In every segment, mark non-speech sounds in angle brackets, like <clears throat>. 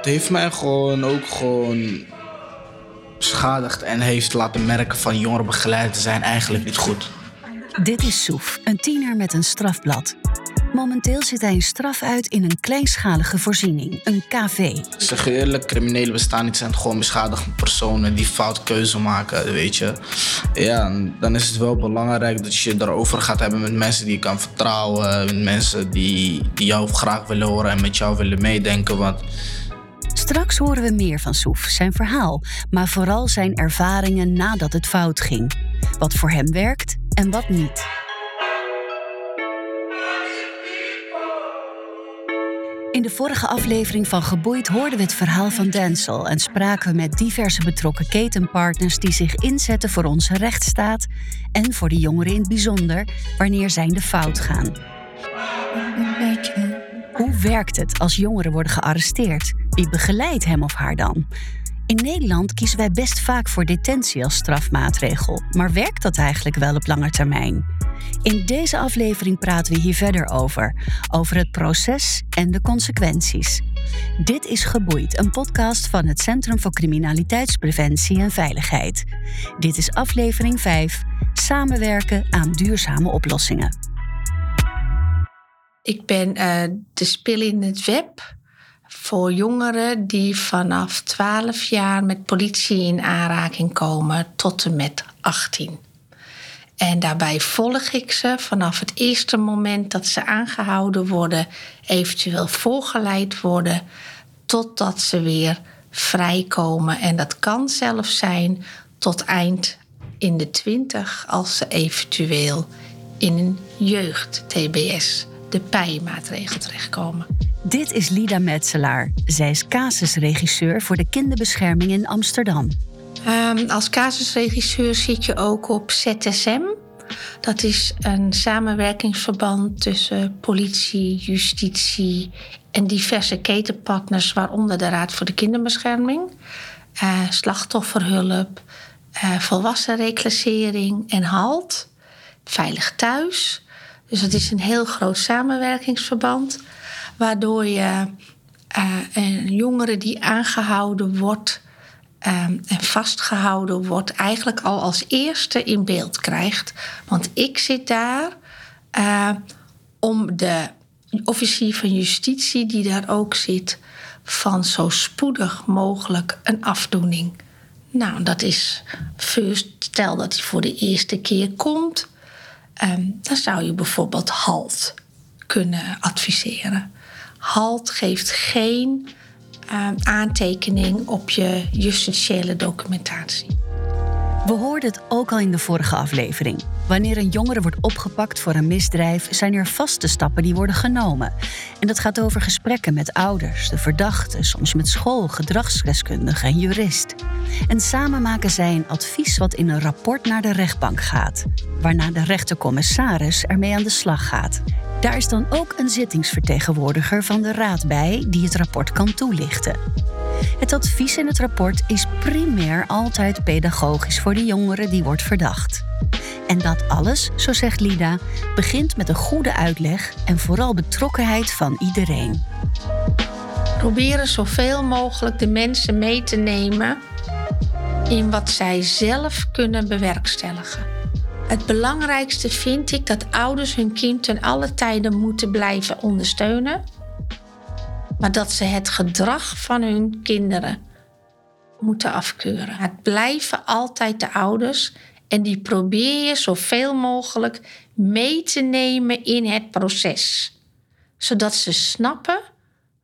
Het heeft mij gewoon ook gewoon beschadigd en heeft laten merken van jongerenbegeleider zijn eigenlijk niet goed. Dit is Soef, een tiener met een strafblad. Momenteel zit hij een straf uit in een kleinschalige voorziening, een KV. Zeg je eerlijk, criminelen bestaan niet, zijn gewoon beschadigde personen die fout keuze maken, weet je. Ja, dan is het wel belangrijk dat je erover gaat hebben met mensen die je kan vertrouwen, met mensen die, die jou graag willen horen en met jou willen meedenken, want... Straks horen we meer van Soef, zijn verhaal, maar vooral zijn ervaringen nadat het fout ging. Wat voor hem werkt en wat niet. In de vorige aflevering van Geboeid hoorden we het verhaal van Denzel en spraken we met diverse betrokken ketenpartners die zich inzetten voor onze rechtsstaat en voor de jongeren in het bijzonder wanneer zij de fout gaan. Hoe werkt het als jongeren worden gearresteerd? Wie begeleidt hem of haar dan? In Nederland kiezen wij best vaak voor detentie als strafmaatregel, maar werkt dat eigenlijk wel op lange termijn? In deze aflevering praten we hier verder over, over het proces en de consequenties. Dit is Geboeid, een podcast van het Centrum voor Criminaliteitspreventie en Veiligheid. Dit is aflevering 5, Samenwerken aan duurzame oplossingen. Ik ben uh, de spil in het web voor jongeren die vanaf 12 jaar met politie in aanraking komen tot en met 18. En daarbij volg ik ze vanaf het eerste moment dat ze aangehouden worden, eventueel voorgeleid worden, totdat ze weer vrijkomen. En dat kan zelfs zijn tot eind in de 20 als ze eventueel in een jeugd-TBS, de PI-maatregel, terechtkomen. Dit is Lida Metselaar. Zij is casusregisseur voor de kinderbescherming in Amsterdam. Um, als casusregisseur zit je ook op ZSM. Dat is een samenwerkingsverband tussen politie, justitie en diverse ketenpartners, waaronder de Raad voor de Kinderbescherming, uh, slachtofferhulp, uh, volwassenreclassering en HALT, Veilig Thuis. Dus het is een heel groot samenwerkingsverband, waardoor je uh, een jongere die aangehouden wordt Ehm, en vastgehouden wordt, eigenlijk al als eerste in beeld krijgt. Want ik zit daar uh, om de officier van justitie, die daar ook zit, van zo spoedig mogelijk een afdoening. Nou, dat is first, stel dat hij voor de eerste keer komt, um, dan zou je bijvoorbeeld HALT kunnen adviseren. HALT geeft geen aantekening op je justitiële documentatie. We hoorden het ook al in de vorige aflevering. Wanneer een jongere wordt opgepakt voor een misdrijf, zijn er vaste stappen die worden genomen. En dat gaat over gesprekken met ouders, de verdachte, soms met school, gedragsdeskundige en jurist. En samen maken zij een advies wat in een rapport naar de rechtbank gaat, waarna de rechtercommissaris ermee aan de slag gaat. Daar is dan ook een zittingsvertegenwoordiger van de raad bij die het rapport kan toelichten. Het advies in het rapport is primair altijd pedagogisch voor de jongere die wordt verdacht. En dat alles, zo zegt Lida, begint met een goede uitleg en vooral betrokkenheid van iedereen. Proberen zoveel mogelijk de mensen mee te nemen in wat zij zelf kunnen bewerkstelligen. Het belangrijkste vind ik dat ouders hun kind ten alle tijden moeten blijven ondersteunen, maar dat ze het gedrag van hun kinderen moeten afkeuren. Het blijven altijd de ouders en die probeer je zoveel mogelijk mee te nemen in het proces, zodat ze snappen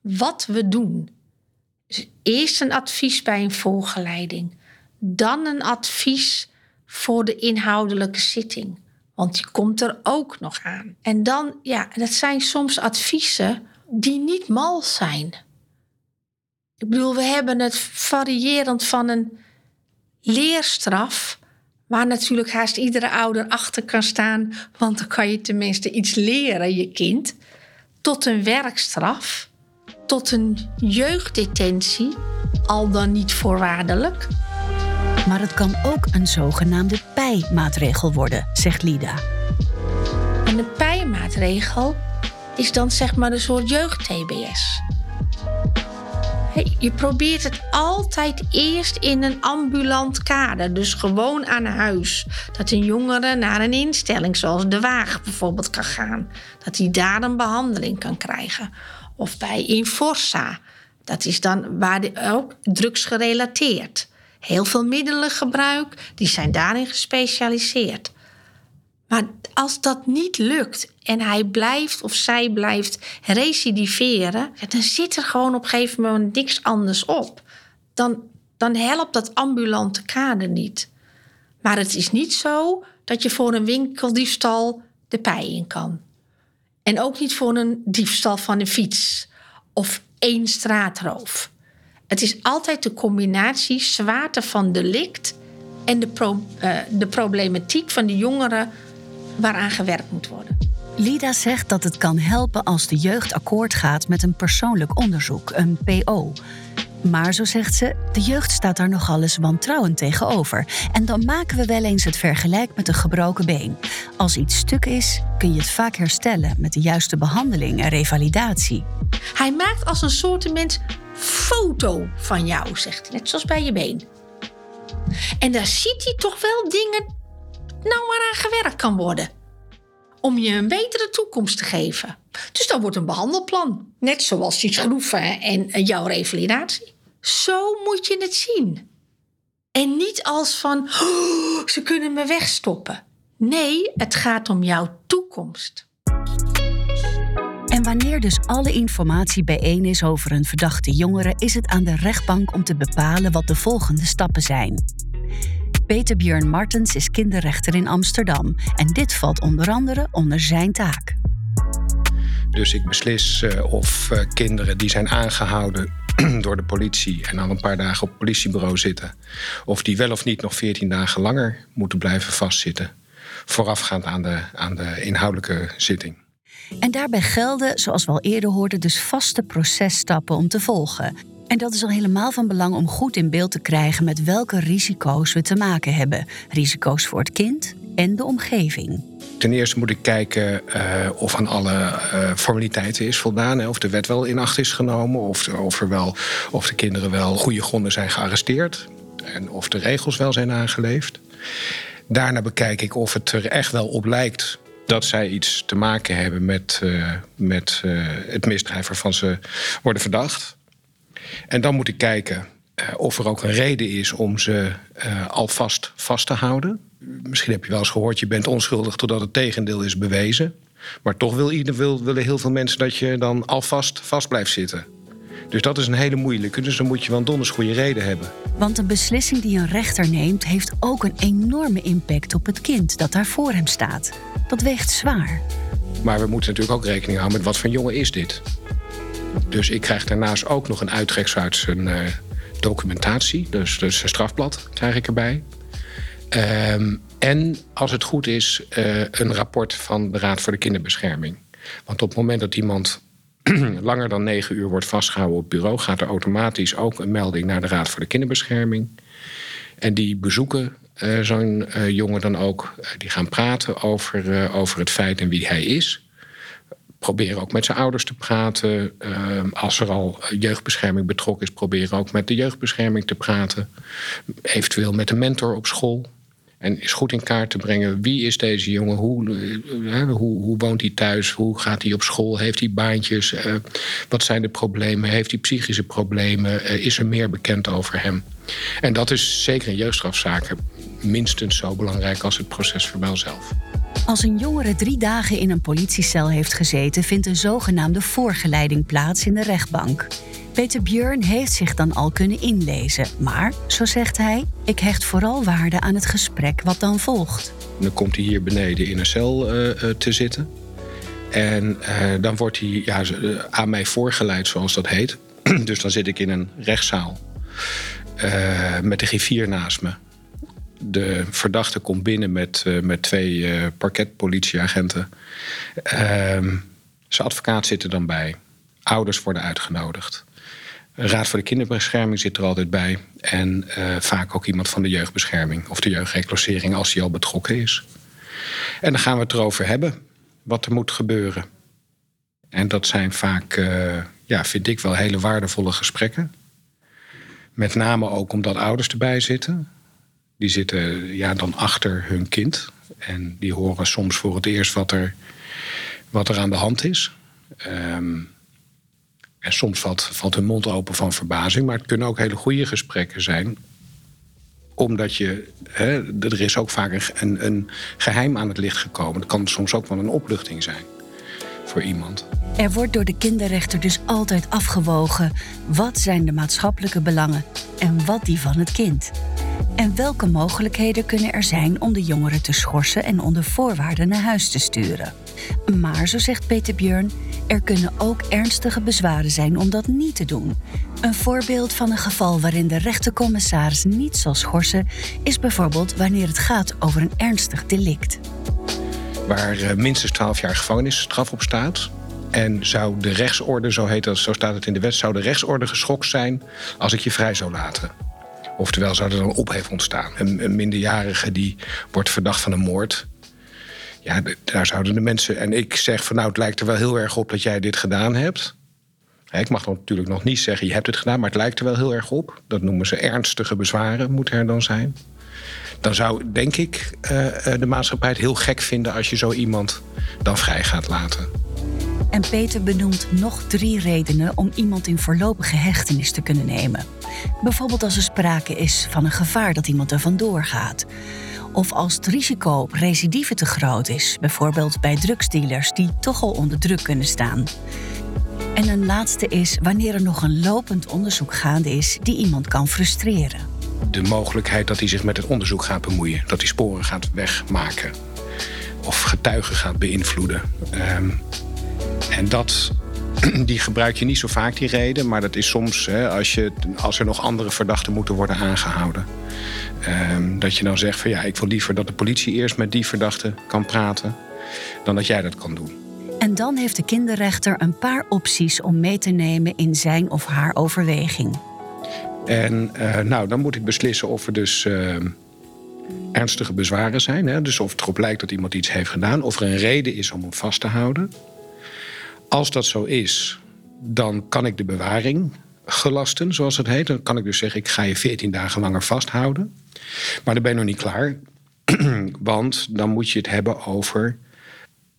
wat we doen. Eerst een advies bij een voorgeleiding, dan een advies voor de inhoudelijke zitting. Want die komt er ook nog aan. En dan, ja, dat zijn soms adviezen die niet mal zijn. Ik bedoel, we hebben het variërend van een leerstraf, waar natuurlijk haast iedere ouder achter kan staan, want dan kan je tenminste iets leren, je kind, tot een werkstraf, tot een jeugddetentie, al dan niet voorwaardelijk. Maar het kan ook een zogenaamde PI-maatregel worden, zegt Lida. En een PI-maatregel is dan zeg maar een soort jeugd-TBS. Je probeert het altijd eerst in een ambulant kader, dus gewoon aan huis. Dat een jongere naar een instelling zoals de Waag bijvoorbeeld kan gaan. Dat hij daar een behandeling kan krijgen. Of bij Inforsa. Dat is dan waar ook drugsgerelateerd. Heel veel middelengebruik, die zijn daarin gespecialiseerd. Maar als dat niet lukt en hij blijft of zij blijft recidiveren, dan zit er gewoon op een gegeven moment niks anders op. Dan, dan helpt dat ambulante kader niet. Maar het is niet zo dat je voor een winkeldiefstal de pij in kan. En ook niet voor een diefstal van een fiets of één straatroof. Het is altijd de combinatie zwaarte van delict en de, pro, uh, de problematiek van de jongeren waaraan gewerkt moet worden. Lida zegt dat het kan helpen als de jeugd akkoord gaat met een persoonlijk onderzoek, een PO. Maar zo zegt ze, de jeugd staat daar nogal eens wantrouwend tegenover. En dan maken we wel eens het vergelijk met een gebroken been. Als iets stuk is, kun je het vaak herstellen met de juiste behandeling en revalidatie. Hij maakt als een soort mens foto van jou, zegt hij, net zoals bij je been. En daar ziet hij toch wel dingen nou waaraan gewerkt kan worden. Om je een betere toekomst te geven. Dus dan wordt een behandelplan. Net zoals die schroeven en jouw revalidatie. Zo moet je het zien. En niet als van, oh, ze kunnen me wegstoppen. Nee, het gaat om jouw toekomst. En wanneer dus alle informatie bijeen is over een verdachte jongere, is het aan de rechtbank om te bepalen wat de volgende stappen zijn. Peter Björn Martens is kinderrechter in Amsterdam en dit valt onder andere onder zijn taak. Dus ik beslis uh, of uh, kinderen die zijn aangehouden <clears throat> door de politie en al een paar dagen op het politiebureau zitten, of die wel of niet nog 14 dagen langer moeten blijven vastzitten, voorafgaand aan de, aan de inhoudelijke zitting. En daarbij gelden, zoals we al eerder hoorden, dus vaste processtappen om te volgen. En dat is al helemaal van belang om goed in beeld te krijgen met welke risico's we te maken hebben. Risico's voor het kind en de omgeving. Ten eerste moet ik kijken uh, of aan alle uh, formaliteiten is voldaan. Hè, of de wet wel in acht is genomen. Of, of, er wel, of de kinderen wel goede gronden zijn gearresteerd. En of de regels wel zijn aangeleefd. Daarna bekijk ik of het er echt wel op lijkt dat zij iets te maken hebben met, uh, met het misdrijf waarvan ze worden verdacht. En dan moet ik kijken uh, of er ook een reden is om ze uh, alvast vast te houden. Misschien heb je wel eens gehoord, je bent onschuldig totdat het tegendeel is bewezen. Maar toch wil ieder, wil, willen heel veel mensen dat je dan alvast vast blijft zitten. Dus dat is een hele moeilijke. Dus dan moet je wel een donders goede reden hebben. Want een beslissing die een rechter neemt, heeft ook een enorme impact op het kind dat daar voor hem staat. Dat weegt zwaar. Maar we moeten natuurlijk ook rekening houden met wat voor jongen is dit. Dus ik krijg daarnaast ook nog een uittreksel uit zijn uh, documentatie. Dus, dus een strafblad krijg ik erbij. Um, en als het goed is, uh, een rapport van de Raad voor de Kinderbescherming. Want op het moment dat iemand <clears throat> langer dan negen uur wordt vastgehouden op bureau, gaat er automatisch ook een melding naar de Raad voor de Kinderbescherming. En die bezoeken uh, zo'n jongen dan ook. die gaan praten over, over het feit en wie hij is proberen ook met zijn ouders te praten. Uh, als er al jeugdbescherming betrokken is, proberen ook met de jeugdbescherming te praten. Eventueel met een mentor op school. En is goed in kaart te brengen wie is deze jongen, hoe, uh, hoe, hoe woont hij thuis, hoe gaat hij op school, heeft hij baantjes, uh, wat zijn de problemen, heeft hij psychische problemen, uh, is er meer bekend over hem. En dat is zeker in jeugdstrafzaken minstens zo belangrijk als het procesverbaal zelf. Als een jongere drie dagen in een politiecel heeft gezeten, vindt een zogenaamde voorgeleiding plaats in de rechtbank. Peter Björn heeft zich dan al kunnen inlezen, maar, zo zegt hij, ik hecht vooral waarde aan het gesprek wat dan volgt. Dan komt hij hier beneden in een cel uh, te zitten. En uh, dan wordt hij ja, aan mij voorgeleid, zoals dat heet. <clears throat> dus dan zit ik in een rechtszaal met de griffier naast me de verdachte komt binnen met, uh, met twee uh, parketpolitieagenten. Uh, zijn advocaat zit er dan bij. Ouders worden uitgenodigd. Raad voor de kinderbescherming zit er altijd bij. En uh, vaak ook iemand van de jeugdbescherming of de jeugdreclassering als die al betrokken is. En dan gaan we het erover hebben wat er moet gebeuren. En dat zijn vaak, ja, vind ik wel hele waardevolle gesprekken. Met name ook omdat ouders erbij zitten. Die zitten ja, dan achter hun kind. En die horen soms voor het eerst wat er, wat er aan de hand is. Ehm, en soms valt, valt hun mond open van verbazing. Maar het kunnen ook hele goede gesprekken zijn omdat je, hè, er is ook vaak een, een geheim aan het licht gekomen. Dat kan soms ook wel een opluchting zijn voor iemand. Er wordt door de kinderrechter dus altijd afgewogen wat zijn de maatschappelijke belangen en wat die van het kind. En welke mogelijkheden kunnen er zijn om de jongeren te schorsen en onder voorwaarden naar huis te sturen. Maar, zo zegt Peter Björn, er kunnen ook ernstige bezwaren zijn om dat niet te doen. Een voorbeeld van een geval waarin de rechtercommissaris niet zal schorsen, is bijvoorbeeld wanneer het gaat over een ernstig delict. Waar eh, minstens 12 jaar gevangenisstraf op staat. En zou de rechtsorde, zo heet dat, zo staat het in de wet, zou de rechtsorde geschokt zijn als ik je vrij zou laten. Oftewel zou er dan ophef ontstaan. Een, een minderjarige die wordt verdacht van een moord. Ja, daar zouden de mensen. En ik zeg van nou, het lijkt er wel heel erg op dat jij dit gedaan hebt. Ik mag natuurlijk nog niet zeggen, je hebt het gedaan, maar het lijkt er wel heel erg op. Dat noemen ze ernstige bezwaren, moet er dan zijn. Dan zou, denk ik, uh, de maatschappij het heel gek vinden als je zo iemand dan vrij gaat laten. En Peter benoemt nog drie redenen om iemand in voorlopige hechtenis te kunnen nemen. Bijvoorbeeld als er sprake is van een gevaar dat iemand er vandoor gaat. Of als het risico op recidive te groot is, bijvoorbeeld bij drugsdealers die toch al onder druk kunnen staan. En een laatste is wanneer er nog een lopend onderzoek gaande is die iemand kan frustreren. De mogelijkheid dat hij zich met het onderzoek gaat bemoeien, dat hij sporen gaat wegmaken of getuigen gaat beïnvloeden. Um, en dat, <clears throat> die gebruik je niet zo vaak, die reden. Maar dat is soms hè, als, je, als er nog andere verdachten moeten worden aangehouden. Um, dat je dan zegt van ja, ik wil liever dat de politie eerst met die verdachte kan praten. dan dat jij dat kan doen. En dan heeft de kinderrechter een paar opties om mee te nemen in zijn of haar overweging. En uh, nou, dan moet ik beslissen of er dus uh, ernstige bezwaren zijn. Hè? Dus of het erop lijkt dat iemand iets heeft gedaan. Of er een reden is om hem vast te houden. Als dat zo is, dan kan ik de bewaring gelasten, zoals het heet. Dan kan ik dus zeggen, ik ga je 14 dagen langer vasthouden. Maar dan ben je nog niet klaar. <clears throat> Want dan moet je het hebben over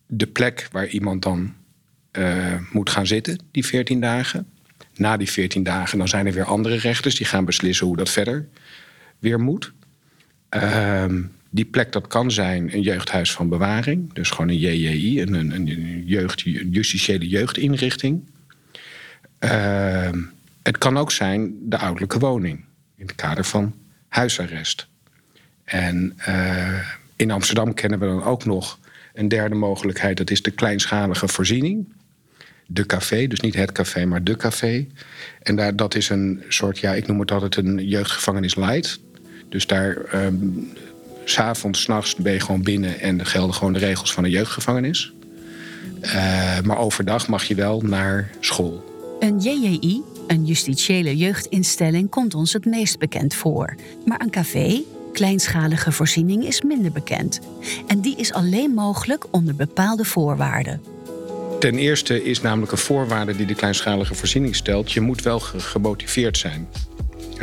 de plek waar iemand dan uh, moet gaan zitten, die 14 dagen. Na die 14 dagen dan zijn er weer andere rechters die gaan beslissen hoe dat verder weer moet. Uh, die plek dat kan zijn een jeugdhuis van bewaring, dus gewoon een JJI, een, een, een, jeugd, justitiële jeugdinrichting. Uh, het kan ook zijn de ouderlijke woning in het kader van huisarrest. En uh, in Amsterdam kennen we dan ook nog een derde mogelijkheid, dat is de kleinschalige voorziening. De café, dus niet het café, maar de café. En daar, dat is een soort, ja, ik noem het altijd een jeugdgevangenis light. Dus daar um, s'avonds, s'nachts ben je gewoon binnen en gelden gewoon de regels van een jeugdgevangenis. Uh, maar overdag mag je wel naar school. Een JJI, een justitiële jeugdinstelling, komt ons het meest bekend voor. Maar een café, kleinschalige voorziening, is minder bekend. En die is alleen mogelijk onder bepaalde voorwaarden. Ten eerste is namelijk een voorwaarde die de kleinschalige voorziening stelt: je moet wel gemotiveerd zijn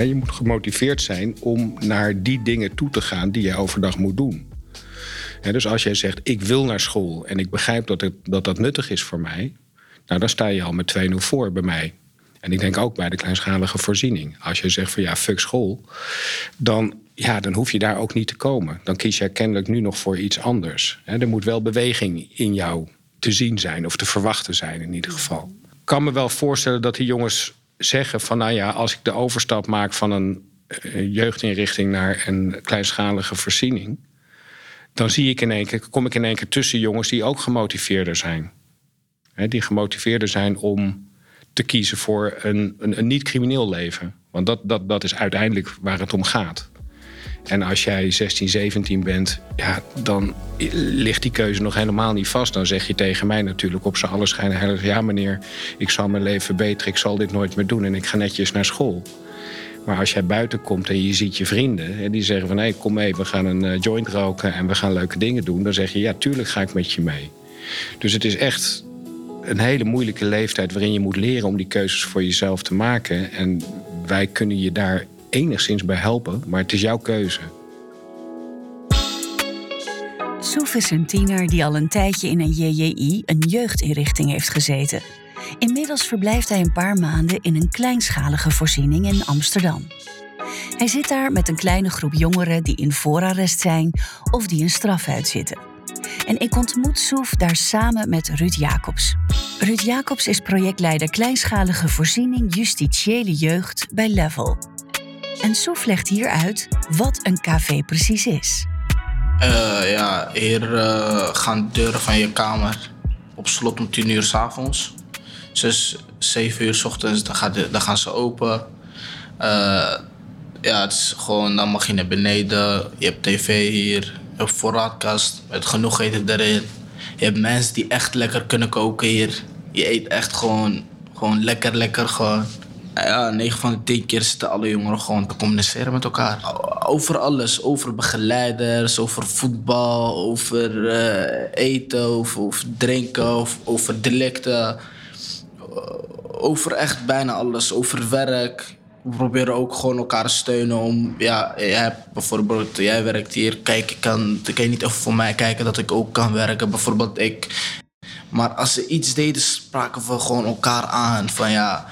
je moet gemotiveerd zijn om naar die dingen toe te gaan die je overdag moet doen. dus als jij zegt, ik wil naar school en ik begrijp dat, het, dat dat nuttig is voor mij, nou dan sta je al met 2-0 voor bij mij. En ik denk ook bij de kleinschalige voorziening. Als je zegt van ja, fuck school, dan, ja, dan hoef je daar ook niet te komen. Dan kies jij kennelijk nu nog voor iets anders. er moet wel beweging in jou te zien zijn of te verwachten zijn in ieder geval. Ik kan me wel voorstellen dat die jongens zeggen van nou ja, als ik de overstap maak van een eh, jeugdinrichting naar een kleinschalige voorziening, dan zie ik in één keer, kom ik in één keer tussen jongens die ook gemotiveerder zijn. die gemotiveerder zijn om te kiezen voor een, een, een niet-crimineel leven. Want dat, dat, dat is uiteindelijk waar het om gaat. En als jij 16, 17 bent, ja, dan ligt die keuze nog helemaal niet vast. Dan zeg je tegen mij natuurlijk op z'n alle schijnen... ja meneer, ik zal mijn leven verbeteren, ik zal dit nooit meer doen... en ik ga netjes naar school. Maar als jij buiten komt en je ziet je vrienden... en die zeggen van, hé, kom mee, we gaan een eh, joint roken... en we gaan leuke dingen doen, dan zeg je, ja, tuurlijk ga ik met je mee. Dus het is echt een hele moeilijke leeftijd... waarin je moet leren om die keuzes voor jezelf te maken... en wij kunnen je daar enigszins bij helpen, maar het is jouw keuze. Soef is een tiener die al een tijdje in een JJI, een jeugdinrichting, heeft gezeten. Inmiddels verblijft hij een paar maanden in een kleinschalige voorziening in Amsterdam. Hij zit daar met een kleine groep jongeren die in voorarrest zijn of die een straf uitzitten. En ik ontmoet Soef daar samen met Ruud Jacobs. Ruud Jacobs is projectleider kleinschalige voorziening justitiële jeugd bij Level. En Soef legt hier uit wat een KV precies is. Uh, ja, hier uh, gaan de deuren van je kamer op slot om 10 uur s avonds. 6, 7 uur s ochtends, dan, gaat dan gaan ze open. Uh, ja, het is gewoon, dan mag je naar beneden. Je hebt tv hier, je hebt voorraadkast met genoeg eten erin. Je hebt mensen die echt lekker kunnen koken hier. Je eet echt gewoon, gewoon lekker, lekker gewoon. Ja, 9 van de 10 keer zitten alle jongeren gewoon te communiceren met elkaar. Over alles. Over begeleiders, over voetbal, over uh, eten, over drinken, over, over delicten. Over echt bijna alles. Over werk we proberen ook gewoon elkaar te steunen om, ja, jij bijvoorbeeld, jij werkt hier, kijk, ik kan, kan niet even voor mij kijken dat ik ook kan werken, bijvoorbeeld ik. Maar als ze iets deden, spraken we gewoon elkaar aan van ja,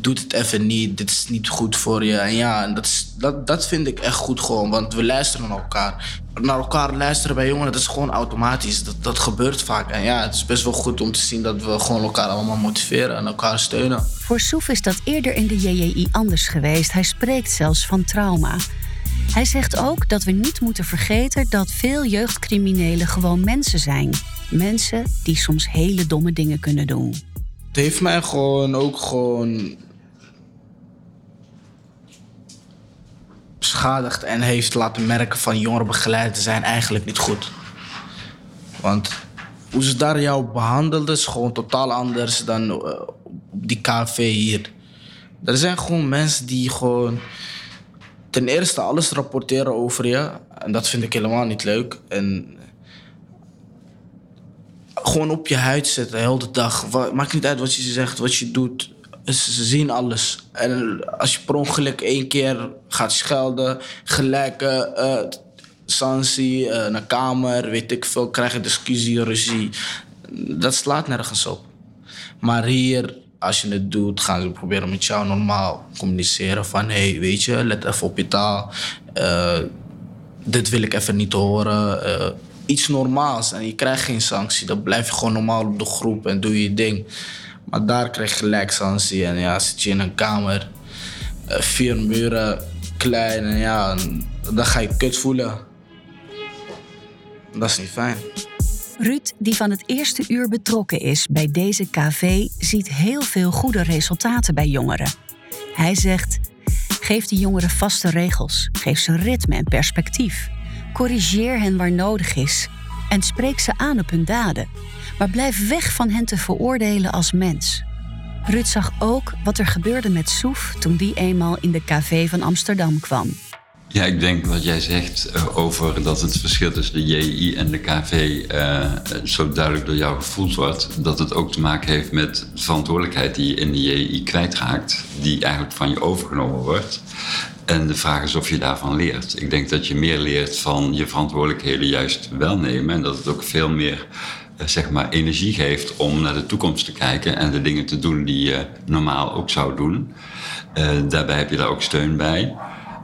doe het even niet, dit is niet goed voor je. En ja, dat, is, dat, dat vind ik echt goed gewoon, want we luisteren naar elkaar. Naar elkaar luisteren bij jongeren, dat is gewoon automatisch. Dat, dat gebeurt vaak. En ja, het is best wel goed om te zien dat we gewoon elkaar allemaal motiveren en elkaar steunen. Voor Soef is dat eerder in de JJI anders geweest. Hij spreekt zelfs van trauma. Hij zegt ook dat we niet moeten vergeten dat veel jeugdcriminelen gewoon mensen zijn. Mensen die soms hele domme dingen kunnen doen. Het heeft mij gewoon ook gewoon beschadigd en heeft laten merken van jongerenbegeleiders zijn eigenlijk niet goed. Want hoe ze daar jou behandelden is gewoon totaal anders dan uh, op die KV hier. Er zijn gewoon mensen die gewoon ten eerste alles rapporteren over je. En dat vind ik helemaal niet leuk. En gewoon op je huid zitten, de hele dag. Maakt niet uit wat je zegt, wat je doet ze zien alles. En als je per ongeluk één keer gaat schelden, gelijk uh, santie, uh, naar kamer, weet ik veel, krijg je discussie, ruzie. Dat slaat nergens op. Maar hier, als je het doet, gaan ze proberen met jou normaal communiceren. Van hey, weet je, let even op je taal. Dit wil ik even niet horen. Uh, iets normaals. En je krijgt geen sanctie. Dan blijf je gewoon normaal op de groep en doe je ding. Maar daar krijg je gelijk santie. En ja, zit je in een kamer, eh, vier muren, klein. En ja, dan ga je kut voelen. Dat is niet fijn. Ruud, die van het eerste uur betrokken is bij deze KV, ziet heel veel goede resultaten bij jongeren. Hij zegt: geef de jongeren vaste regels, geef ze ritme en perspectief. Corrigeer hen waar nodig is en spreek ze aan op hun daden maar blijf weg van hen te veroordelen als mens. Ruud zag ook wat er gebeurde met Soef toen die eenmaal in de café van Amsterdam kwam. Ja, ik denk wat jij zegt uh, over dat het verschil tussen de JI en de KV uh, zo duidelijk door jou gevoeld wordt. Dat het ook te maken heeft met de verantwoordelijkheid die je in de JI kwijtraakt, die eigenlijk van je overgenomen wordt. En de vraag is of je daarvan leert. Ik denk dat je meer leert van je verantwoordelijkheden juist wel nemen en dat het ook veel meer eh, zeg maar energie geeft om naar de toekomst te kijken en de dingen te doen die je normaal ook zou doen. Uh, daarbij heb je daar ook steun bij.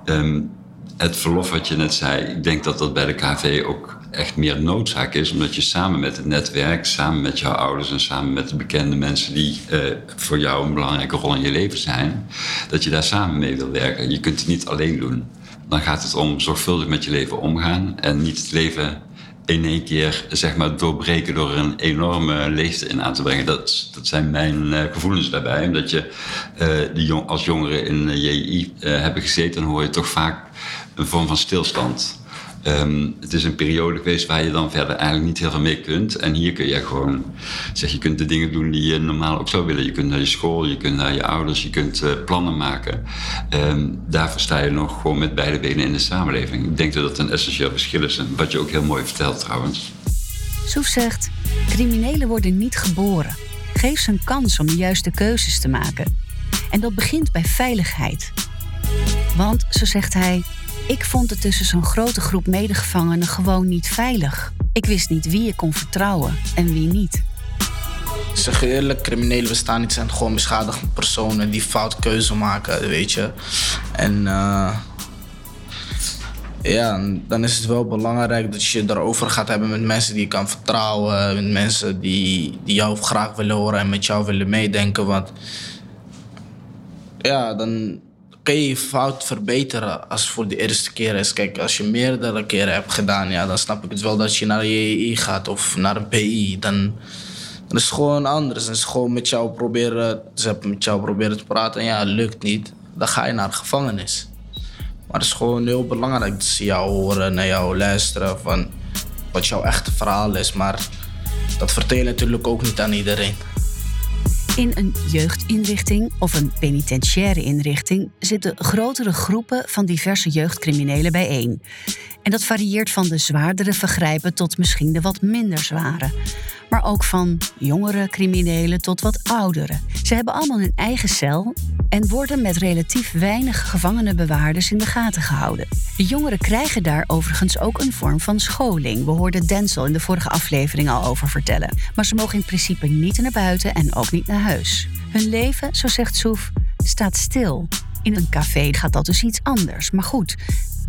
Um, het verlof wat je net zei, ik denk dat dat bij de KV ook echt meer noodzaak is, omdat je samen met het netwerk, samen met jouw ouders en samen met de bekende mensen die uh, voor jou een belangrijke rol in je leven zijn, dat je daar samen mee wil werken. Je kunt het niet alleen doen. Dan gaat het om zorgvuldig met je leven omgaan en niet het leven in één keer zeg maar, doorbreken door een enorme leegte in aan te brengen. Dat, dat zijn mijn uh, gevoelens daarbij. Omdat je uh, die jong, als jongeren in uh, JI hebben gezeten, dan hoor je toch vaak een vorm van stilstand. Um, het is een periode geweest waar je dan verder eigenlijk niet heel veel mee kunt. En hier kun je gewoon, zeg je kunt de dingen doen die je normaal ook zou willen. Je kunt naar je school, je kunt naar je ouders, je kunt uh, plannen maken. Um, daarvoor sta je nog gewoon met beide benen in de samenleving. Ik denk dat dat een essentieel verschil is. Wat je ook heel mooi vertelt trouwens. Soef zegt, criminelen worden niet geboren. Geef ze een kans om de juiste keuzes te maken. En dat begint bij veiligheid. Want, zo zegt hij, ik vond het tussen zo'n grote groep medegevangenen gewoon niet veilig. Ik wist niet wie je kon vertrouwen en wie niet. Ik zeg eerlijk, criminelen bestaan niet. zijn gewoon beschadigde personen die fout keuze maken, weet je. En uh, ja, dan is het wel belangrijk dat je erover gaat hebben met mensen die je kan vertrouwen. Met mensen die, die jou graag willen horen en met jou willen meedenken. Want ja, dan kun je je fout verbeteren als het voor de eerste keer is. Kijk, als je meerdere keren hebt gedaan, ja, dan snap ik het wel dat je naar JEI gaat of naar een PI. Dan, dan is het gewoon anders. Dan is gewoon met jou proberen, ze hebben met jou proberen te praten en ja, lukt niet. Dan ga je naar gevangenis. Maar het is gewoon heel belangrijk dat ze jou horen, naar jou luisteren van wat jouw echte verhaal is. Maar dat vertel je natuurlijk ook niet aan iedereen. In een jeugdinrichting of een penitentiaire inrichting zitten grotere groepen van diverse jeugdcriminelen bijeen. En dat varieert van de zwaardere vergrijpen tot misschien de wat minder zware. Maar ook van jongere criminelen tot wat oudere. Ze hebben allemaal hun eigen cel en worden met relatief weinig gevangenenbewaarders in de gaten gehouden. De jongeren krijgen daar overigens ook een vorm van scholing. We hoorden Denzel in de vorige aflevering al over vertellen. Maar ze mogen in principe niet naar buiten en ook niet naar huis. Hun leven, zo zegt Soef, staat stil. In een café gaat dat dus iets anders. Maar goed,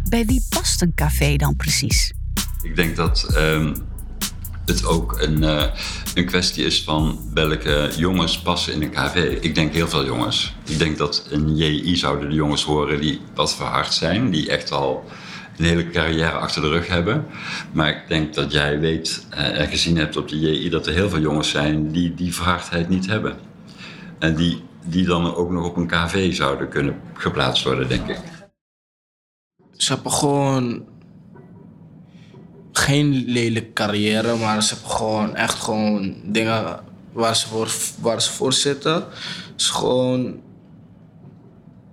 bij wie past een café dan precies? Ik denk dat um, het ook een, uh, een kwestie is van welke jongens passen in een café. Ik denk heel veel jongens. Ik denk dat in JI zouden de jongens horen die wat verhard zijn, die echt al een hele carrière achter de rug hebben. Maar ik denk dat jij weet uh, en gezien hebt op de JI dat er heel veel jongens zijn die die verhardheid niet hebben. En die, die dan ook nog op een KV zouden kunnen geplaatst worden, denk ik. Ze hebben gewoon geen lelijke carrière, maar ze hebben gewoon echt gewoon dingen waar ze voor, waar ze voor zitten. Het is gewoon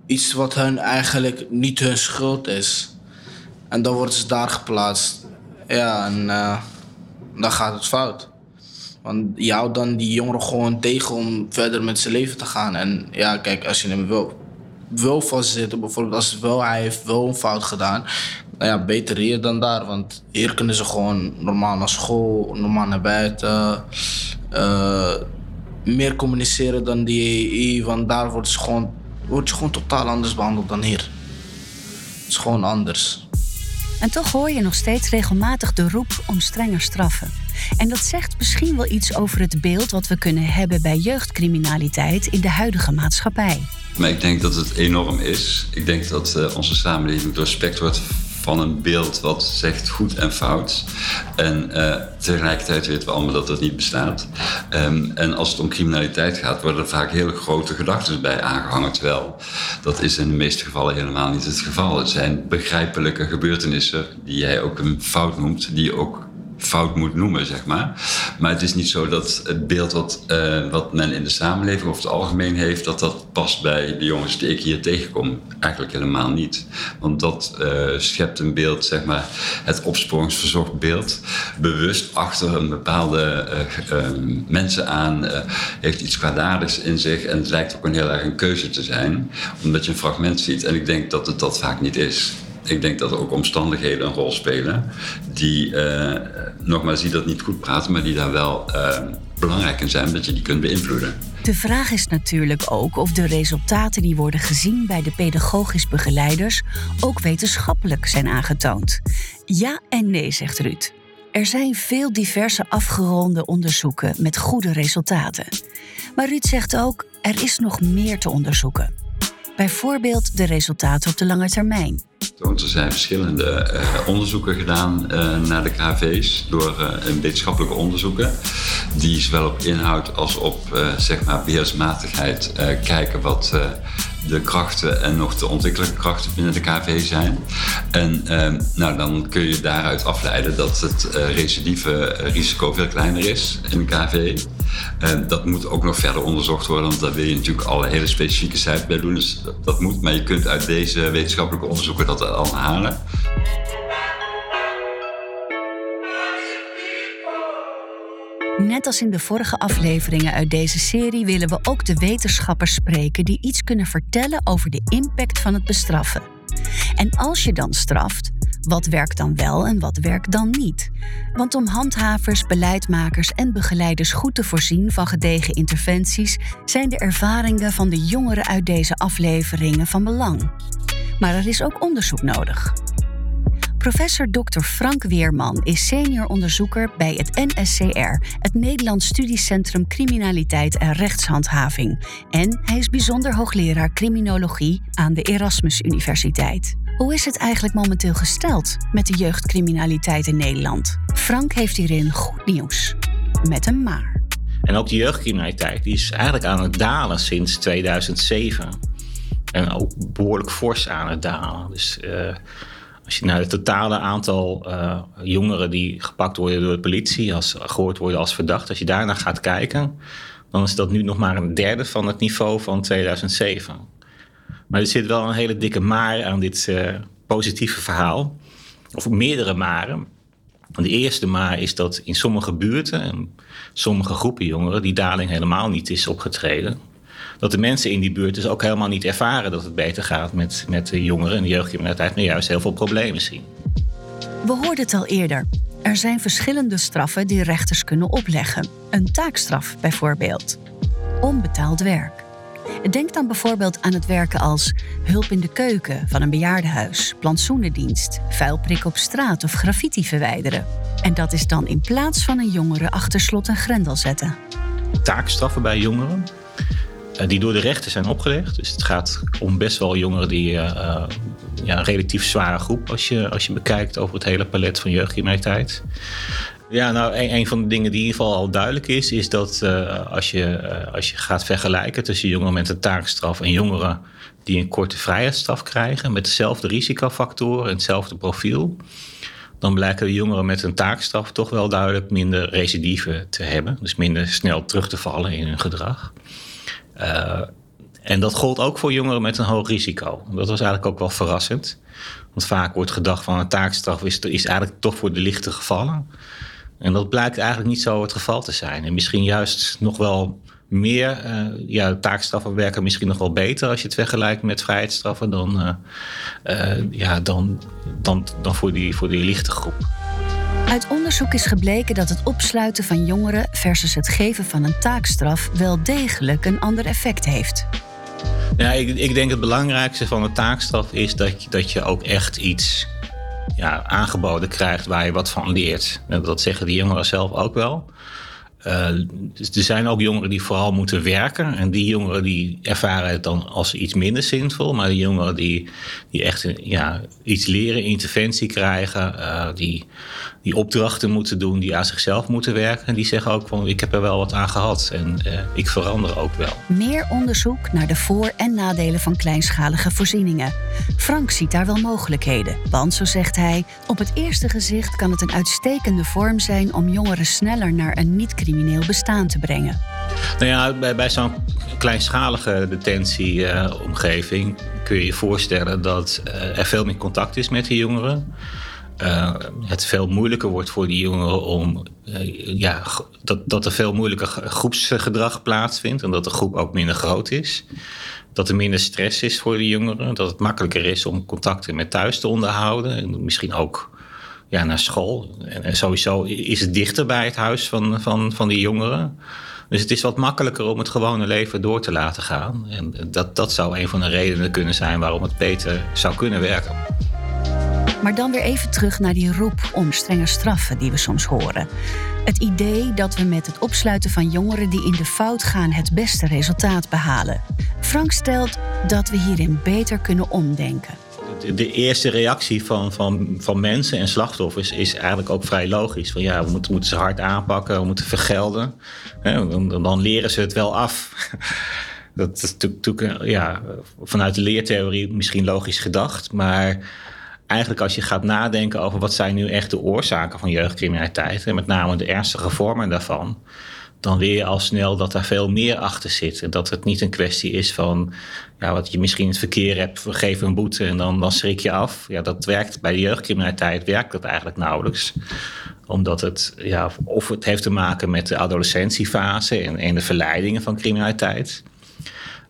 iets wat hun eigenlijk niet hun schuld is. En dan worden ze daar geplaatst. Ja, en uh, dan gaat het fout. Want je houdt dan die jongeren gewoon tegen om verder met zijn leven te gaan. En ja, kijk, als je hem wil, wil vastzitten, bijvoorbeeld als wel, hij heeft wel een fout gedaan, nou ja, beter hier dan daar. Want hier kunnen ze gewoon normaal naar school, normaal naar buiten. Uh, meer communiceren dan die EI, want daar wordt, ze gewoon, word je gewoon totaal anders behandeld dan hier. Het is gewoon anders. En toch hoor je nog steeds regelmatig de roep om strenger straffen. En dat zegt misschien wel iets over het beeld wat we kunnen hebben bij jeugdcriminaliteit in de huidige maatschappij. Maar ik denk dat het enorm is. Ik denk dat uh, onze samenleving doorspekt wordt van een beeld wat zegt goed en fout. En uh, tegelijkertijd weten we allemaal dat dat niet bestaat. Um, en als het om criminaliteit gaat, worden er vaak hele grote gedachten bij aangehangen. Terwijl dat is in de meeste gevallen helemaal niet het geval. Het zijn begrijpelijke gebeurtenissen die jij ook een fout noemt, die ook fout moet noemen, zeg maar. Maar het is niet zo dat het beeld wat, uh, wat men in de samenleving over het algemeen heeft, dat dat past bij de jongens die ik hier tegenkom. Eigenlijk helemaal niet. Want dat uh, schept een beeld, zeg maar, het opsporingsverzocht beeld, bewust achter een bepaalde uh, mensen aan, heeft iets kwaadaardigs in zich en het lijkt ook een heel erg een keuze te zijn, omdat je een fragment ziet. En ik denk dat het dat vaak niet is ik denk dat er ook omstandigheden een rol spelen. Die, uh, nogmaals, die dat niet goed praten, maar die daar wel uh, belangrijk in zijn, dat je die kunt beïnvloeden. De vraag is natuurlijk ook of de resultaten die worden gezien bij de pedagogisch begeleiders ook wetenschappelijk zijn aangetoond. Ja en nee, zegt Ruud. Er zijn veel diverse afgeronde onderzoeken met goede resultaten. Maar Ruud zegt ook, er is nog meer te onderzoeken. Bijvoorbeeld de resultaten op de lange termijn. Er zijn verschillende uh, onderzoeken gedaan uh, naar de KV's door uh, wetenschappelijke onderzoeken. Die zowel op inhoud als op zeg maar beheersmatigheid kijken wat de krachten en nog de ontwikkelijke krachten binnen de KV zijn. En nou, dan kun je daaruit afleiden dat het recidieve risico veel kleiner is in een KV. dat moet ook nog verder onderzocht worden, want daar wil je natuurlijk alle hele specifieke cijfers bij doen. Dus dat moet, maar je kunt uit deze wetenschappelijke onderzoeken dat al halen. Net als in de vorige afleveringen uit deze serie willen we ook de wetenschappers spreken die iets kunnen vertellen over de impact van het bestraffen. En als je dan straft, wat werkt dan wel en wat werkt dan niet? Want om handhavers, beleidmakers en begeleiders goed te voorzien van gedegen interventies, zijn de ervaringen van de jongeren uit deze afleveringen van belang. Maar er is ook onderzoek nodig. Professor Dr. Frank Weerman is senior onderzoeker bij het NSCR, het Nederlands Studiecentrum Criminaliteit en Rechtshandhaving. En hij is bijzonder hoogleraar criminologie aan de Erasmus Universiteit. Hoe is het eigenlijk momenteel gesteld met de jeugdcriminaliteit in Nederland? Frank heeft hierin goed nieuws. Met een maar. En ook de jeugdcriminaliteit die is eigenlijk aan het dalen sinds 2007. En ook behoorlijk fors aan het dalen. Dus uh, als je naar het totale aantal uh, jongeren die gepakt worden door de politie, als, gehoord worden als verdacht, als je daarnaar gaat kijken, dan is dat nu nog maar een derde van het niveau van 2007. Maar er zit wel een hele dikke maar aan dit uh, positieve verhaal. Of meerdere maren. De eerste maar is dat in sommige buurten en sommige groepen jongeren die daling helemaal niet is opgetreden. Dat de mensen in die buurt dus ook helemaal niet ervaren dat het beter gaat met, met de jongeren en de jeugdcriminaliteit, maar juist heel veel problemen zien. We hoorden het al eerder. Er zijn verschillende straffen die rechters kunnen opleggen. Een taakstraf bijvoorbeeld. Onbetaald werk. Denk dan bijvoorbeeld aan het werken als hulp in de keuken van een bejaardenhuis, plantsoenendienst, vuilprik op straat of graffiti verwijderen. En dat is dan in plaats van een jongere achter slot en grendel zetten. Taakstraffen bij jongeren die door de rechter zijn opgelegd. Dus het gaat om best wel jongeren die uh, ja, een relatief zware groep als je, als je bekijkt over het hele palet van jeugdcriminaliteit. Ja, nou, een, van de dingen die in ieder geval al duidelijk is, is dat als, je, als je gaat vergelijken tussen jongeren met een taakstraf en jongeren die een korte vrijheidsstraf krijgen met dezelfde risicofactoren en hetzelfde profiel, dan blijken de jongeren met een taakstraf toch wel duidelijk minder recidive te hebben. Dus minder snel terug te vallen in hun gedrag. Uh, en dat gold ook voor jongeren met een hoog risico. Dat was eigenlijk ook wel verrassend. Want vaak wordt gedacht van een taakstraf is, eigenlijk toch voor de lichte gevallen. En dat blijkt eigenlijk niet zo het geval te zijn. En misschien juist nog wel meer, uh, ja, taakstraffen werken misschien nog wel beter als je het vergelijkt met vrijheidsstraffen dan, uh, ja, dan, dan, dan voor, die, voor die lichte groep. Uit onderzoek is gebleken dat het opsluiten van jongeren versus het geven van een taakstraf wel degelijk een ander effect heeft. Ja, ik, ik denk het belangrijkste van een taakstraf is dat dat je ook echt iets ja, aangeboden krijgt waar je wat van leert. Dat zeggen die jongeren zelf ook wel. Dus er zijn ook jongeren die vooral moeten werken. En die jongeren die ervaren het dan als iets minder zinvol. Maar die jongeren die, die echt ja, iets leren, interventie krijgen, uh, die, die opdrachten moeten doen, die aan zichzelf moeten werken. Die zeggen ook van ik heb er wel wat aan gehad en uh, ik verander ook wel. Meer onderzoek naar de voor- en nadelen van kleinschalige voorzieningen. Frank ziet daar wel mogelijkheden. Want, zo zegt hij, op het eerste gezicht kan het een uitstekende vorm zijn om jongeren sneller naar een niet-crimineel bestaan te brengen. Nou ja, bij, bij zo'n kleinschalige detentieomgeving uh, kun je je voorstellen dat uh, er veel meer contact is met de jongeren. Uh, het veel moeilijker wordt voor die jongeren om. Uh, ja, dat, dat er veel moeilijker groepsgedrag plaatsvindt en dat de groep ook minder groot is. Dat er minder stress is voor de jongeren. Dat het makkelijker is om contacten met thuis te onderhouden. En misschien ook ja, naar school. En, en sowieso is het dichter bij het huis van, van, van die jongeren. Dus het is wat makkelijker om het gewone leven door te laten gaan. En dat, dat zou een van de redenen kunnen zijn waarom het beter zou kunnen werken. Maar dan weer even terug naar die roep om strenge straffen die we soms horen. Het idee dat we met het opsluiten van jongeren die in de fout gaan het beste resultaat behalen. Frank stelt dat we hierin beter kunnen omdenken. De eerste reactie van, van, van mensen en slachtoffers is eigenlijk ook vrij logisch. Van ja, we moeten, ze hard aanpakken, we moeten vergelden. Dan leren ze het wel af. <laughs> Dat is natuurlijk ja, vanuit de leertheorie misschien logisch gedacht, maar eigenlijk als je gaat nadenken over wat zijn nu echt de oorzaken van jeugdcriminaliteit, en met name de ernstige vormen daarvan, dan leer je al snel dat daar veel meer achter zit. En dat het niet een kwestie is van ja, wat je misschien het verkeer hebt, geven een boete en dan, dan schrik je af. Ja, dat werkt bij de jeugdcriminaliteit werkt dat eigenlijk nauwelijks. Omdat het, ja, of het heeft te maken met de adolescentiefase en, en de verleidingen van criminaliteit.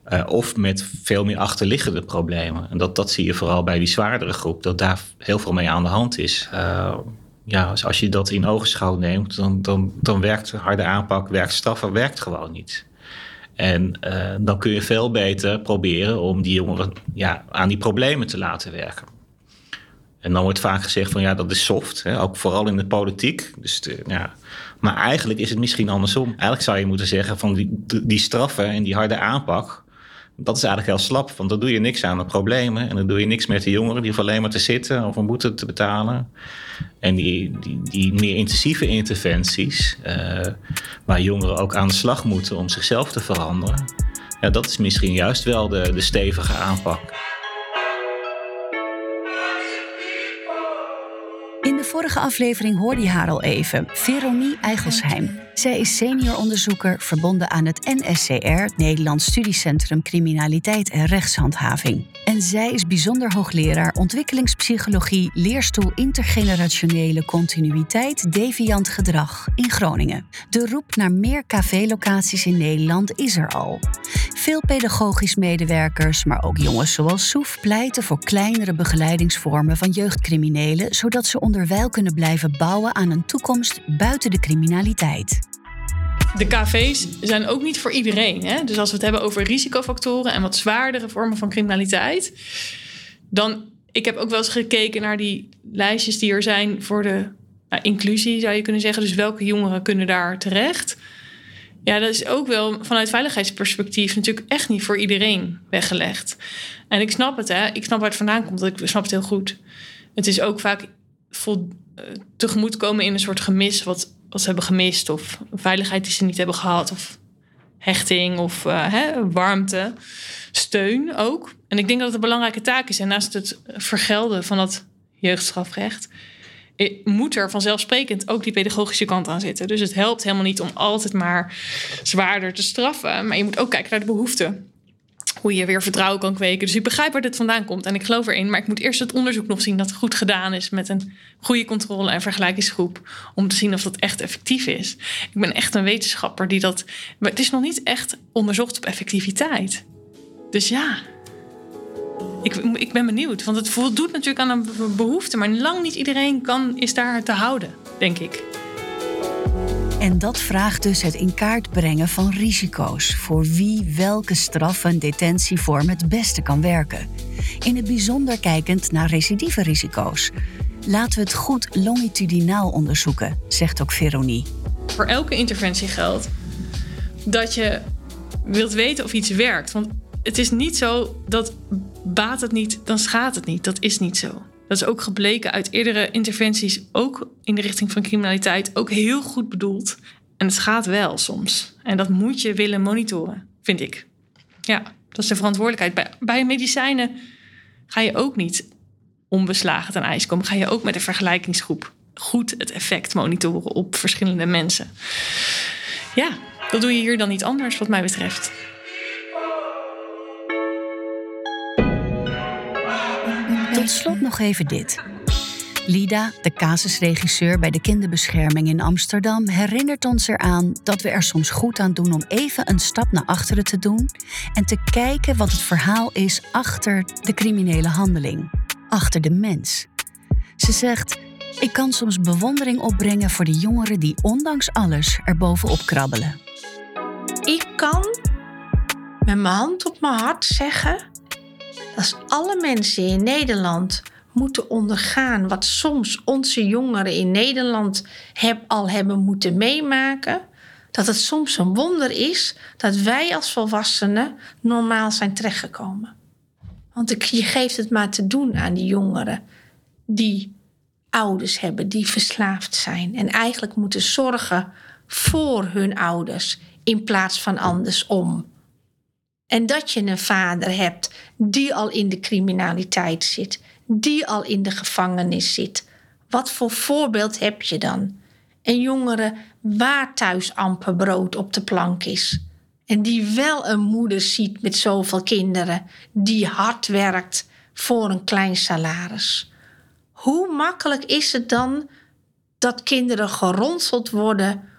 Uh, of met veel meer achterliggende problemen. En dat, dat zie je vooral bij die zwaardere groep, dat daar heel veel mee aan de hand is. Uh, ja, als je dat in ogenschouw neemt, dan, dan, dan werkt harde aanpak, werkt straffen, werkt gewoon niet. En uh, dan kun je veel beter proberen om die jongeren ja, aan die problemen te laten werken. En dan wordt vaak gezegd van ja, dat is soft, hè, ook vooral in de politiek. Dus de, ja. Maar eigenlijk is het misschien andersom. Eigenlijk zou je moeten zeggen van die, die straffen en die harde aanpak, dat is eigenlijk heel slap, want dan doe je niks aan de problemen. En dan doe je niks met de jongeren, die hoeven alleen maar te zitten of een boete te betalen. En die, die, die meer intensieve interventies, uh, waar jongeren ook aan de slag moeten om zichzelf te veranderen, ja, dat is misschien juist wel de, de stevige aanpak. Vorige aflevering hoorde je haar al even, Veronie Eigelsheim. Zij is senioronderzoeker verbonden aan het NSCR, Nederlands Studiecentrum Criminaliteit en Rechtshandhaving. En zij is bijzonder hoogleraar ontwikkelingspsychologie, leerstoel intergenerationele continuïteit, deviant gedrag in Groningen. De roep naar meer KV-locaties in Nederland is er al. Veel pedagogisch medewerkers, maar ook jongens zoals Soef, pleiten voor kleinere begeleidingsvormen van jeugdcriminelen, zodat ze onderwijl kunnen blijven bouwen aan een toekomst buiten de criminaliteit. De KV's zijn ook niet voor iedereen. Hè? Dus als we het hebben over risicofactoren en wat zwaardere vormen van criminaliteit, dan. Ik heb ook wel eens gekeken naar die lijstjes die er zijn voor de nou, inclusie, zou je kunnen zeggen. Dus welke jongeren kunnen daar terecht? Ja, dat is ook wel vanuit veiligheidsperspectief natuurlijk echt niet voor iedereen weggelegd. En ik snap het, hè. Ik snap waar het vandaan komt. Ik snap het heel goed. Het is ook vaak vol, uh, tegemoetkomen in een soort gemis... wat wat ze hebben gemist of veiligheid die ze niet hebben gehad of hechting of uh, hè, warmte, steun ook. En ik denk dat het een belangrijke taak is. En naast het vergelden van dat jeugdstrafrecht moet er vanzelfsprekend ook die pedagogische kant aan zitten. Dus het helpt helemaal niet om altijd maar zwaarder te straffen, maar je moet ook kijken naar de behoeften hoe je weer vertrouwen kan kweken. Dus ik begrijp waar dit vandaan komt en ik geloof erin. Maar ik moet eerst het onderzoek nog zien dat goed gedaan is met een goede controle en vergelijkingsgroep. Om te zien of dat echt effectief is. Ik ben echt een wetenschapper die dat. Maar het is nog niet echt onderzocht op effectiviteit. Dus ja. Ik, ik ben benieuwd, want het voldoet natuurlijk aan een behoefte, maar lang niet iedereen kan, is daar te houden, denk ik. En dat vraagt dus het in kaart brengen van risico's voor wie welke straf- en detentievorm het beste kan werken. In het bijzonder kijkend naar recidieve risico's. Laten we het goed longitudinaal onderzoeken, zegt ook Veronie. Voor elke interventie geldt dat je wilt weten of iets werkt. Want het is niet zo dat baat het niet, dan schaadt het niet. Dat is niet zo. Dat is ook gebleken uit eerdere interventies, ook in de richting van criminaliteit, ook heel goed bedoeld. En het gaat wel soms. En dat moet je willen monitoren, vind ik. Ja, dat is de verantwoordelijkheid. Bij, bij medicijnen ga je ook niet onbeslagen ten ijs komen. Ga je ook met een vergelijkingsgroep goed het effect monitoren op verschillende mensen. Ja, dat doe je hier dan niet anders, wat mij betreft. Tot slot nog even dit. Lida, de casusregisseur bij de kinderbescherming in Amsterdam, herinnert ons eraan dat we er soms goed aan doen om even een stap naar achteren te doen en te kijken wat het verhaal is achter de criminele handeling, achter de mens. Ze zegt: Ik kan soms bewondering opbrengen voor de jongeren die ondanks alles er bovenop krabbelen. Ik kan met mijn hand op mijn hart zeggen als alle mensen in Nederland moeten ondergaan wat soms onze jongeren in Nederland heb, al hebben moeten meemaken, dat het soms een wonder is dat wij als volwassenen normaal zijn terechtgekomen. Want je geeft het maar te doen aan die jongeren die ouders hebben, die verslaafd zijn en eigenlijk moeten zorgen voor hun ouders in plaats van andersom. En dat je een vader hebt die al in de criminaliteit zit, die al in de gevangenis zit. Wat voor voorbeeld heb je dan? een jongere waar thuis amper brood op de plank is. En die wel een moeder ziet met zoveel kinderen, die hard werkt voor een klein salaris. Hoe makkelijk is het dan dat kinderen geronseld worden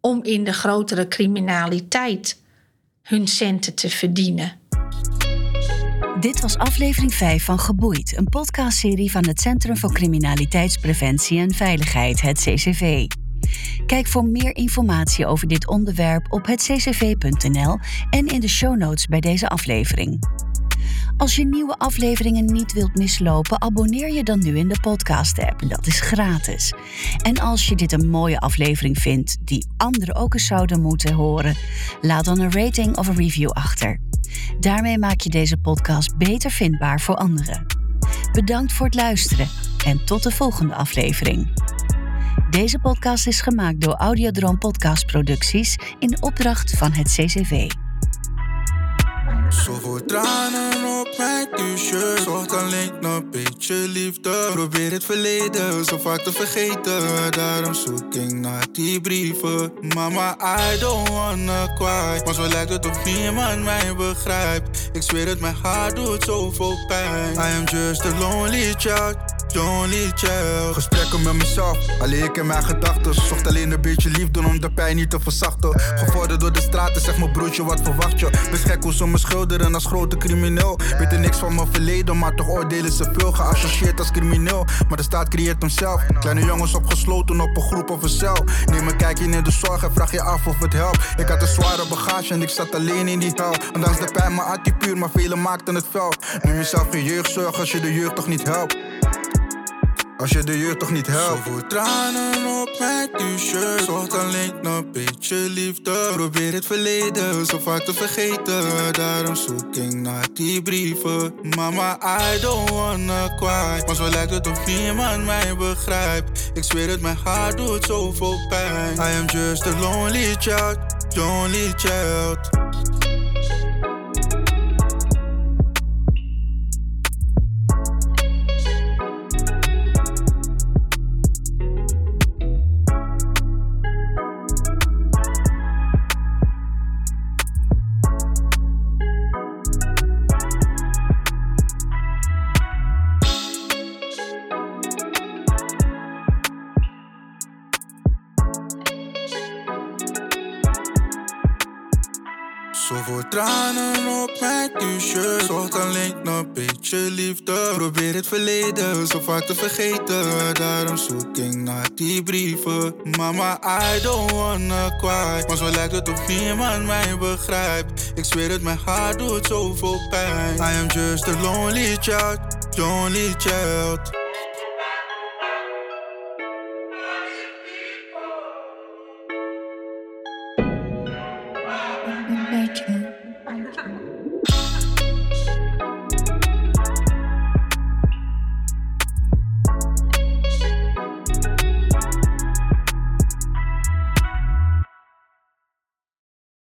om in de grotere criminaliteit hun centen te verdienen? Dit was aflevering 5 van Geboeid, een podcastserie van het Centrum voor Criminaliteitspreventie en Veiligheid, het CCV. Kijk voor meer informatie over dit onderwerp op hetccv.nl en in de show notes bij deze aflevering. Als je nieuwe afleveringen niet wilt mislopen, abonneer je dan nu in de podcast-app. Dat is gratis. En als je dit een mooie aflevering vindt die anderen ook eens zouden moeten horen, laat dan een rating of een review achter. Daarmee maak je deze podcast beter vindbaar voor anderen. Bedankt voor het luisteren en tot de volgende aflevering. Deze podcast is gemaakt door Audiodroom Podcast Producties in opdracht van het CCV. Zoveel tranen op mijn t-shirt. Zocht alleen een beetje liefde. Probeer het verleden zo vaak te vergeten. Daarom zoek ik naar die brieven. Mama, I don't wanna cry. Maar zo lijkt het of niemand mij begrijpt. Ik zweer het, mijn hart doet zoveel pijn. I am just a lonely child. Lonely child. Gesprekken met mezelf, alleen ik in mijn gedachten. Zocht alleen een beetje liefde om de pijn niet te verzachten. Gevorderd door de straten, zeg mijn broertje, wat verwacht je? Best gek hoe ze me schilderen als grote crimineel. Weten niks van mijn verleden, maar toch oordelen ze veel. Geassocieerd als crimineel, maar de staat creëert hemzelf. Kleine jongens opgesloten op een groep of een cel. Neem een kijkje in de zorg en vraag je af of het helpt. Ik had een zware bagage en ik zat alleen in die hel. Ondanks de pijn, mijn hart puur, maar velen maakten het fel. Neem jezelf geen jeugdzorg als je de jeugd toch niet helpt. Als je de jeugd toch niet helpt. Zoveel tranen op mijn t-shirt. Zocht alleen een beetje liefde. Probeer het verleden zo vaak te vergeten. Daarom zoek ik naar die brieven. Mama, I don't wanna cry. Maar zo lijkt het of niemand mij begrijpt. Ik zweer het, mijn hart doet zoveel pijn. I am just a lonely child, lonely child. Vaak te vergeten. Daarom zoek ik naar die brieven. Mama, I don't wanna cry. Maar zo lijkt het of niemand mij begrijpt. Ik zweer het, mijn hart doet zoveel pijn. I am just a lonely child, lonely child.